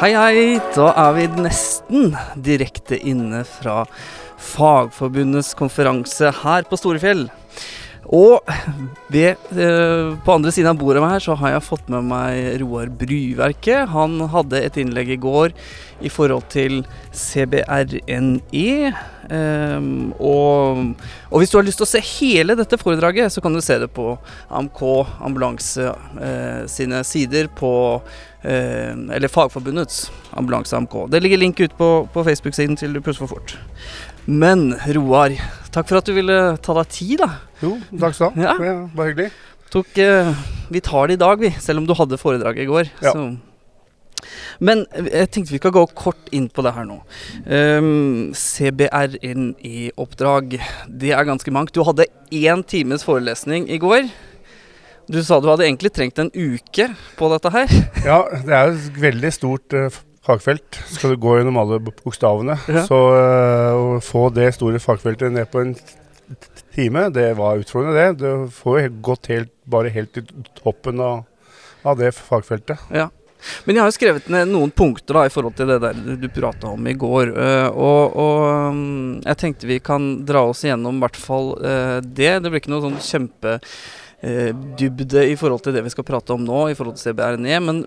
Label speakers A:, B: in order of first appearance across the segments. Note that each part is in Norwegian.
A: Hei, hei. Da er vi nesten direkte inne fra Fagforbundets konferanse her på Storefjell. Og ved, eh, på andre siden av bordet her så har jeg fått med meg Roar Bryverket. Han hadde et innlegg i går i forhold til CBRNE. Um, og, og, hvis du har lyst til å se hele dette foredraget, så kan du se det på AMK Ambulanse eh, sine sider på Eller Fagforbundets Ambulanse AMK. Det ligger link ute på, på Facebook-siden til du pusser for fort. Men Roar, takk for at du ville ta deg tid, da.
B: Jo, takk skal du ha. Ja. Bare hyggelig.
A: Tok, eh, vi tar det i dag, vi. Selv om du hadde foredrag i går. Ja. Men jeg tenkte vi kan gå kort inn på det her nå. Um, inn i oppdrag det er ganske mangt. Du hadde én times forelesning i går. Du sa du hadde egentlig trengt en uke på dette her.
B: Ja, det er et veldig stort uh, fagfelt. Skal du gå gjennom alle bokstavene. Ja. Så uh, å få det store fagfeltet ned på en time, det var utfordrende, det. Du får jo gått helt, bare helt til toppen av, av det fagfeltet.
A: Ja. Men jeg har jo skrevet ned noen punkter da i forhold til det der du prata om i går. Uh, og, og um, jeg tenkte vi kan dra oss igjennom i hvert fall det. Det blir ikke noe sånn kjempedybde dybde i forhold til det vi skal prate om nå, i forhold til CBRNE. Men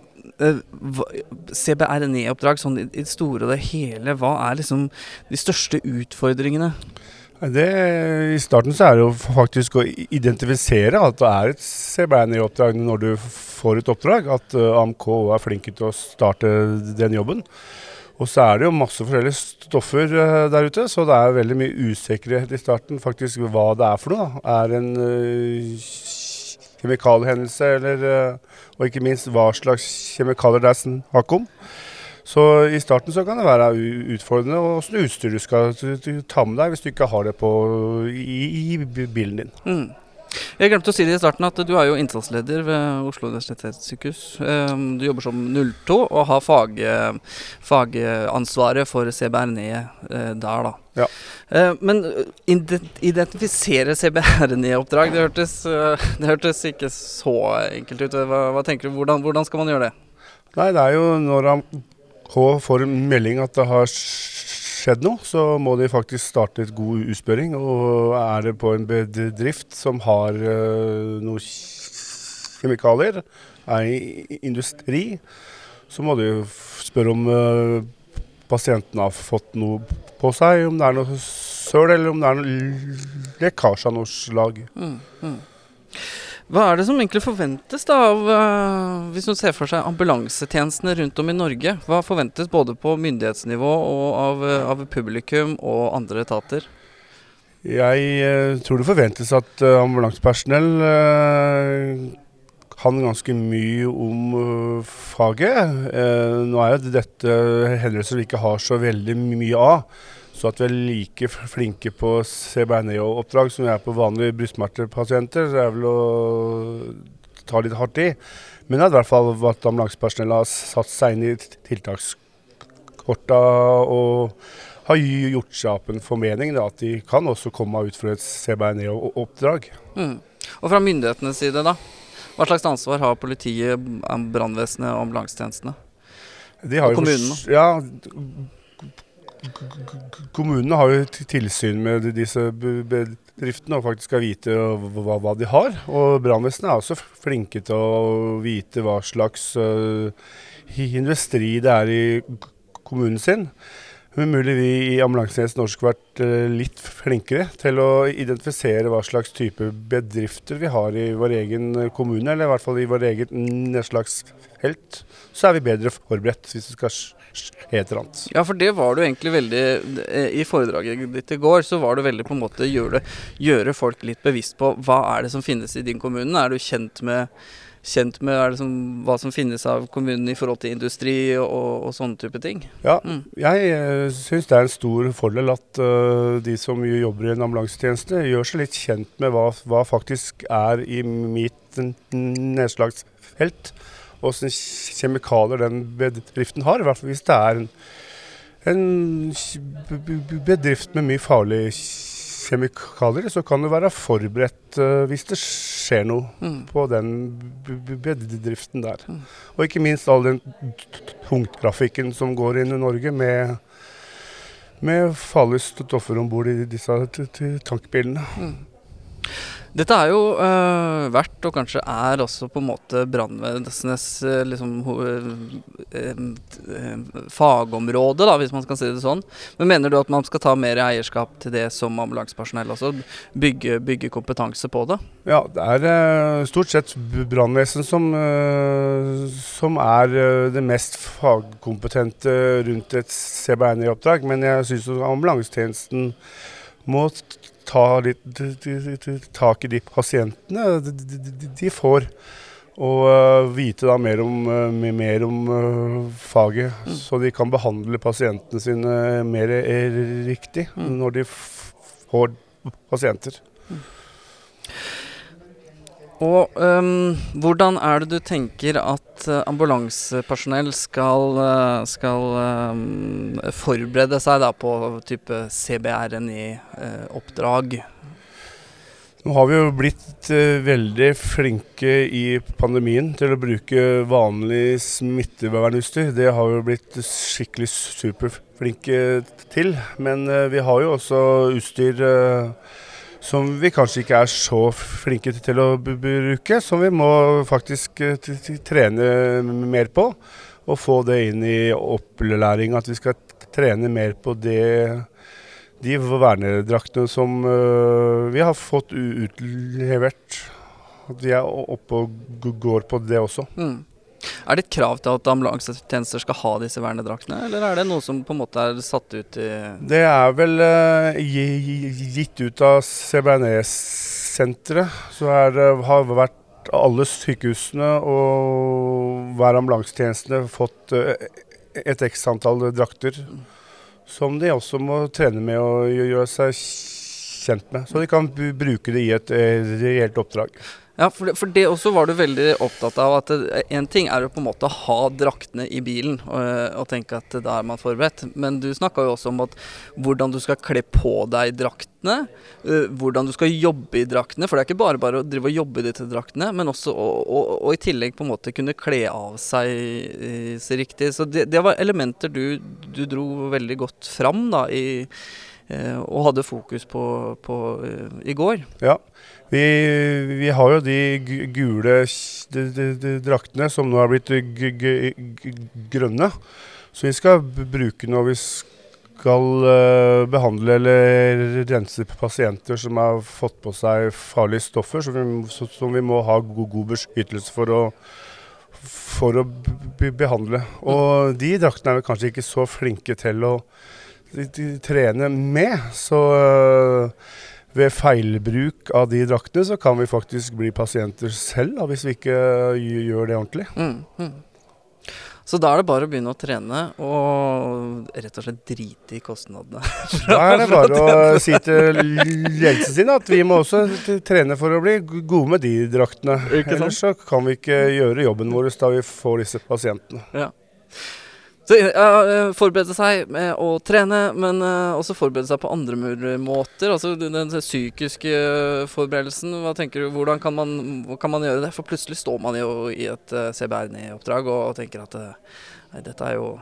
A: CBRNE-oppdrag sånn i det store og det hele, hva er liksom de største utfordringene?
B: Det, I starten så er det jo faktisk å identifisere at det er et CBRNE-oppdrag når du får et oppdrag. At uh, AMK er flinke til å starte den jobben. Og så er det jo masse forskjellige stoffer uh, der ute, så det er veldig mye usikkerhet i starten faktisk hva det er for noe. Da. Er en uh, kjemikaliehendelse, eller, og ikke minst hva slags kjemikalier det er snakk om. Så i starten så kan det være utfordrende åssen utstyr du skal ta med deg hvis du ikke har det på i, i bilen din. Mm.
A: Jeg glemte å si det i starten at du er jo innsatsleder ved Oslo universitetssykehus. Ehm, du jobber som 02 og har fag, fagansvaret for CBRNE eh, der, da. Ja. Eh, men identifisere CBRNE-oppdrag, det, det, hørtes ikke så enkelt ut. Hva, hva tenker du? Hvordan, hvordan, skal man gjøre det?
B: Nei, det er jo når han får en melding at det har skjedd noe, så må de faktisk starte et god utspørring. Og er det på en bedrift som har uh, noe kjemikalier, er i industri, så må de spørre om uh, pasienten har fått noe på seg, om det er noe søl, eller om det er noe lekkasje av noe slag. Mm, mm.
A: Hva er det som egentlig forventes da av, uh, hvis man ser for seg ambulansetjenestene rundt om i Norge? Hva forventes både på myndighetsnivå og av, uh, av publikum og andre etater?
B: Jeg uh, tror det forventes at ambulansepersonell kan ganske mye om faget. nå er jo dette hendelser vi ikke har så veldig mye av. Så at vi er like flinke på CBNA-oppdrag som vi er på vanlige brystsmertepasienter, det er vel å ta litt hardt i. Men det er i hvert fall at ambulansepersonellet har satt seg inn i tiltakskorta og har gjort seg opp en formening da, at de kan også komme ut for et CBRNE-oppdrag. Mm.
A: Og fra myndighetenes side, da? Hva slags ansvar har politiet, brannvesenet og ambulansetjenestene? og kommunene?
B: Ja, Kommunene har jo tilsyn med disse bedriftene og faktisk skal vite hva, hva de har. Og brannvesenet er også flinke til å vite hva slags uh, industri det er i kommunen sin. Men mulig vi i ambulansetjenesten også skulle vært uh, litt flinkere til å identifisere hva slags type bedrifter vi har i vår egen kommune, eller i hvert fall i vår eget nedslagsfelt. Så er vi bedre forberedt hvis det skal skje et eller annet.
A: Ja, for det var du egentlig veldig eh, I foredraget ditt i går så var du veldig på en måte gjøre, gjøre folk litt bevisst på hva er det som finnes i din kommune. Er du kjent med, kjent med som, hva som finnes av kommunen i forhold til industri og, og sånne type ting?
B: Ja, mm. jeg uh, syns det er en stor fordel at uh, de som jobber i en ambulansetjeneste, gjør seg litt kjent med hva, hva faktisk er i mitt nedslagsfelt åssen kjemikalier den bedriften har. I hvert fall hvis det er en, en bedrift med mye farlige kjemikalier, så kan du være forberedt uh, hvis det skjer noe
A: Mm.
B: på den bedriften der.
A: Mm.
B: Og ikke minst all den tungtrafikken som går inn i Norge med, med farlige stoffer om bord i disse tankbilene.
A: Mm. Dette er jo øh, vært, og kanskje er også på en måte brannvesenes øh, liksom, ho- øh, fagområde, da, hvis man skal si det sånn. Men mener du at man skal ta mer eierskap til det som ambulansepersonell også? Bygge, bygge kompetanse på det?
B: Ja, det er eh, stort sett brannvesen som, eh, som er eh, det mest fagkompetente rundt et CBN-oppdrag, Men jeg syns ambulansetjenesten må ta litt tak i de pasientene de, får. Og eh, vite da mer om, eh, mer om eh, faget,
A: Mm.
B: så de kan behandle pasientene sine mer riktig
A: Mm.
B: når de får pasienter.
A: Og um, hvordan er det du tenker at øh, ambulansepersonell skal, øh, skal um, forberede seg på type CBR-en i uh, oppdrag?
B: Nå har vi jo blitt uh, veldig flinke i pandemien til å bruke vanlig smittevernutstyr. Det har vi jo blitt skikkelig superflinke til. Men uh, vi har jo også utstyr som vi kanskje ikke er så flinke til å bruke, som vi må faktisk eh, trene mer på. Og få det inn i opplæring, at vi skal trene mer på det de vernedraktene som øh, vi har fått utlevert. At vi er oppe og går på det også.
A: Mm. Er det et krav til at ambulansetjenester skal ha disse vernedraktene, eller er det noe som på en måte er satt ut i
B: Det er vel gi- gitt ut av CBNE-senteret. Så er, har vært alle sykehusene og hver ambulansetjeneste fått uh, et x antall drakter. Som de også må trene med og gjøre seg kjent med. Så de kan bruke det i et eh, reelt oppdrag.
A: Ja, for det, for det også var du veldig opptatt av at én ting er å på en måte ha draktene i bilen og, og tenke at da er man forberedt, men du snakka jo også om at hvordan du skal kle på deg draktene, eh, hvordan du skal jobbe i draktene, for det er ikke bare bare å drive og jobbe i disse draktene, men også å, å, å i tillegg på en måte kunne kle av seg eh, så riktig. Så det, det var elementer du, du dro veldig godt fram da i eh, og hadde fokus på, på eh, i går.
B: Ja, vi, vi har jo de gule de, de, de draktene som nå er blitt grønne. Så vi skal bruke når vi skal eh, behandle eller rense pasienter som har fått på seg farlige stoffer, som vi, som vi må ha god, god beskyttelse for å, for å behandle. Og de draktene er vi kanskje ikke så flinke til å de, de trene med. Så øh, ved feilbruk av de draktene, så kan vi faktisk bli pasienter selv, da, hvis vi ikke gjør det ordentlig.
A: Mm, mm. Så da er det bare å begynne å trene og rett og slett drite i kostnadene.
B: Da er det bare å si til ledelsen sin at vi må også trene for å bli gode med de draktene. Ellers så kan vi ikke gjøre jobben vår da vi får disse pasientene.
A: Så eh, forberede seg med å trene, men uh, også forberede seg på andre måter. Altså den, den psykiske forberedelsen. Hva tenker du, Hvordan kan man, kan man gjøre det? For plutselig står man jo i et uh, CBR-oppdrag og tenker at nei, dette er jo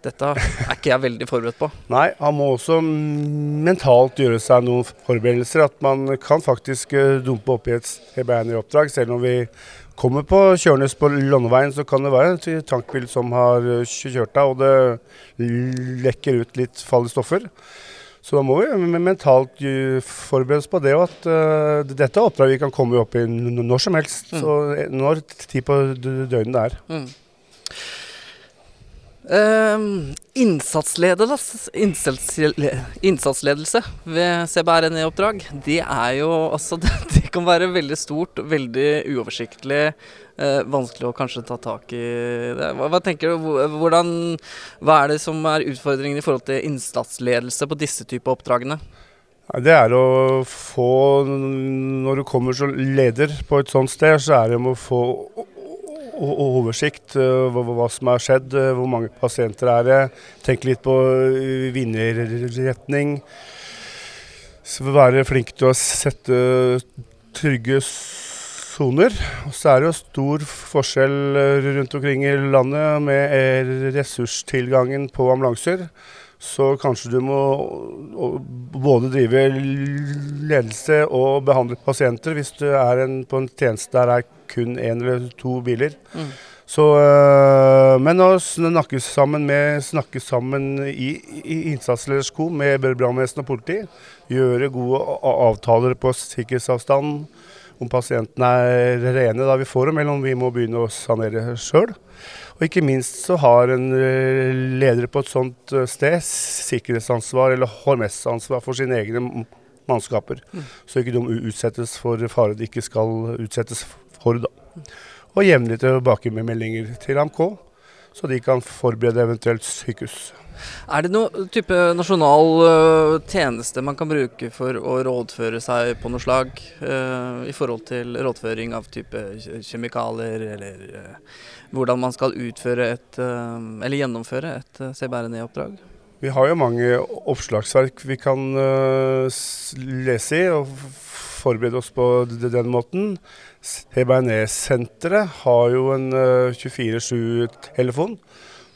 A: Dette er ikke jeg veldig forberedt på.
B: Nei, han må også mentalt gjøre seg noen forberedelser. At man kan faktisk dumpe opp i et CBN-oppdrag, Selv om vi kommer på kjørende på Lånneveien, så kan det være en tankbil som har eh, kjørt deg, og det lekker ut litt farlige stoffer. Så da må vi mentalt eh, forberede oss på det, og at uh, dette er oppdrag vi kan komme opp i når som helst.
A: Mm.
B: Så når tid på døgnet det er.
A: Mm. Ehm, innsatsledelse, innsatsledelse ved CBRNE-oppdrag, det er jo altså det, det kan være veldig stort, veldig uoversiktlig, eh, vanskelig å kanskje ta tak i det. Hva, hva tenker du, hvordan, hva er det som er utfordringen i forhold til innsatsledelse på disse typer oppdragene?
B: Det er å få Når du kommer som leder på et sånt sted, så er det om å få oversikt over hva, hva som har skjedd, eh, hvor mange pasienter er det. Tenke litt på eh, vinnerretning. Så Være flink til å sette trygge soner. Så er det jo stor forskjell rundt omkring i landet med ressurstilgangen på ambulanser. Så kanskje du må både drive ledelse og behandle pasienter hvis du er en, på en tjeneste der det er kun én eller to biler. Mm. Så, øh, men å snakke sammen, med, snakke sammen i, i innsatsledersko med brannvesen og politi, gjøre gode avtaler på sikkerhetsavstand, om pasientene er rene da vi får dem, eller om vi må begynne å sanere sjøl. Og ikke minst så har en eh, leder på et sånt eh, sted sikkerhetsansvar eller HMS-ansvar for sine egne mannskaper. Mm. Så ikke de utsettes for fare de ikke skal utsettes for. Da. Og jevnlig tilbake med meldinger til AMK, så de kan forberede eventuelt sykehus.
A: Er det noen type nasjonal uh, tjeneste man kan bruke for å rådføre seg på noe slag, uh, i forhold til rådføring av type kjemikalier, eller uh, hvordan man skal utføre et, eller gjennomføre et CBRNE-oppdrag?
B: Vi har jo mange oppslagsverk vi kan lese i og forberede oss på den måten. CBRNE-senteret har jo en 24-7-telefon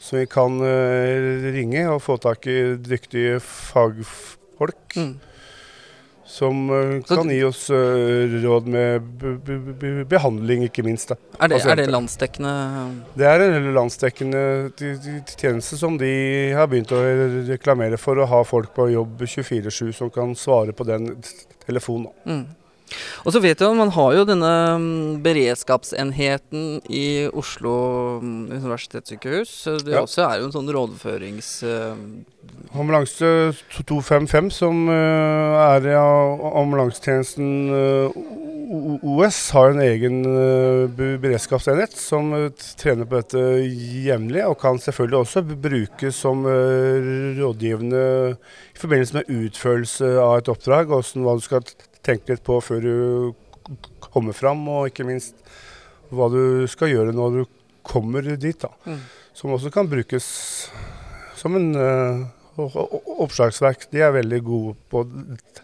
B: som vi kan uh, ringe og få tak i dyktige fagfolk. Mm. Som uh, kan gi oss råd med behandling, ikke minst. Da,
A: er, det, er, det, landsdekkende?
B: Det er en landsdekkende tjeneste som de har begynt å reklamere for å ha folk på jobb 24-7 som kan svare på den telefonen. Mm.
A: Og så vet du at man har jo denne mm, beredskapsenheten i Oslo mm, universitetssykehus. Det ja. også er jo en sånn rådførings... Uh,
B: Ambulanse 255, som uh, er i ambulansetjenesten uh, OS, har en egen beredskapsenhet som trener på dette jevnlig, og kan selvfølgelig også brukes som rådgivende i forbindelse med utførelse av et oppdrag, og hva du skal tenke litt på før du kommer fram, og ikke minst hva du skal gjøre når du kommer dit. da. Mm. Som også kan brukes som en uh, oppslagsverk. De er veldig gode på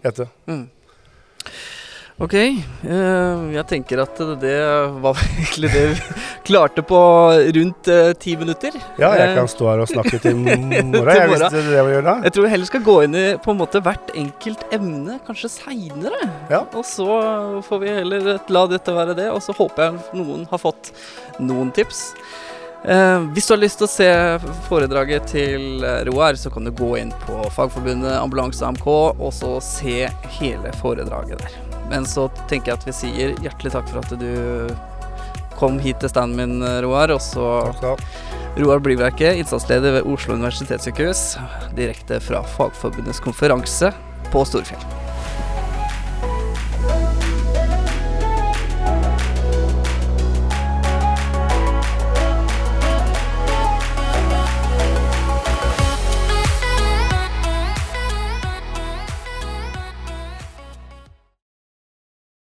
B: dette. Mm.
A: Ok, uh, jeg tenker at det var egentlig det vi klarte på rundt uh, ti minutter.
B: Ja, jeg kan stå her og snakke til morgen, jeg, hvis det er det vi gjør da.
A: Jeg tror vi heller skal gå inn i på en måte hvert enkelt emne, kanskje seinere. Ja. Og så får vi heller la dette være det, og så håper jeg noen har fått noen tips. Eh, hvis du har lyst til å se foredraget til Roar, så kan du gå inn på Fagforbundet Ambulanse AMK og så se hele foredraget der. Men så tenker jeg at vi sier hjertelig takk for at du kom hit til standen min, Roar. Og så Roar Blyverke, innsatsleder ved Oslo universitetssykehus, direkte fra Fagforbundets konferanse på Storfjell.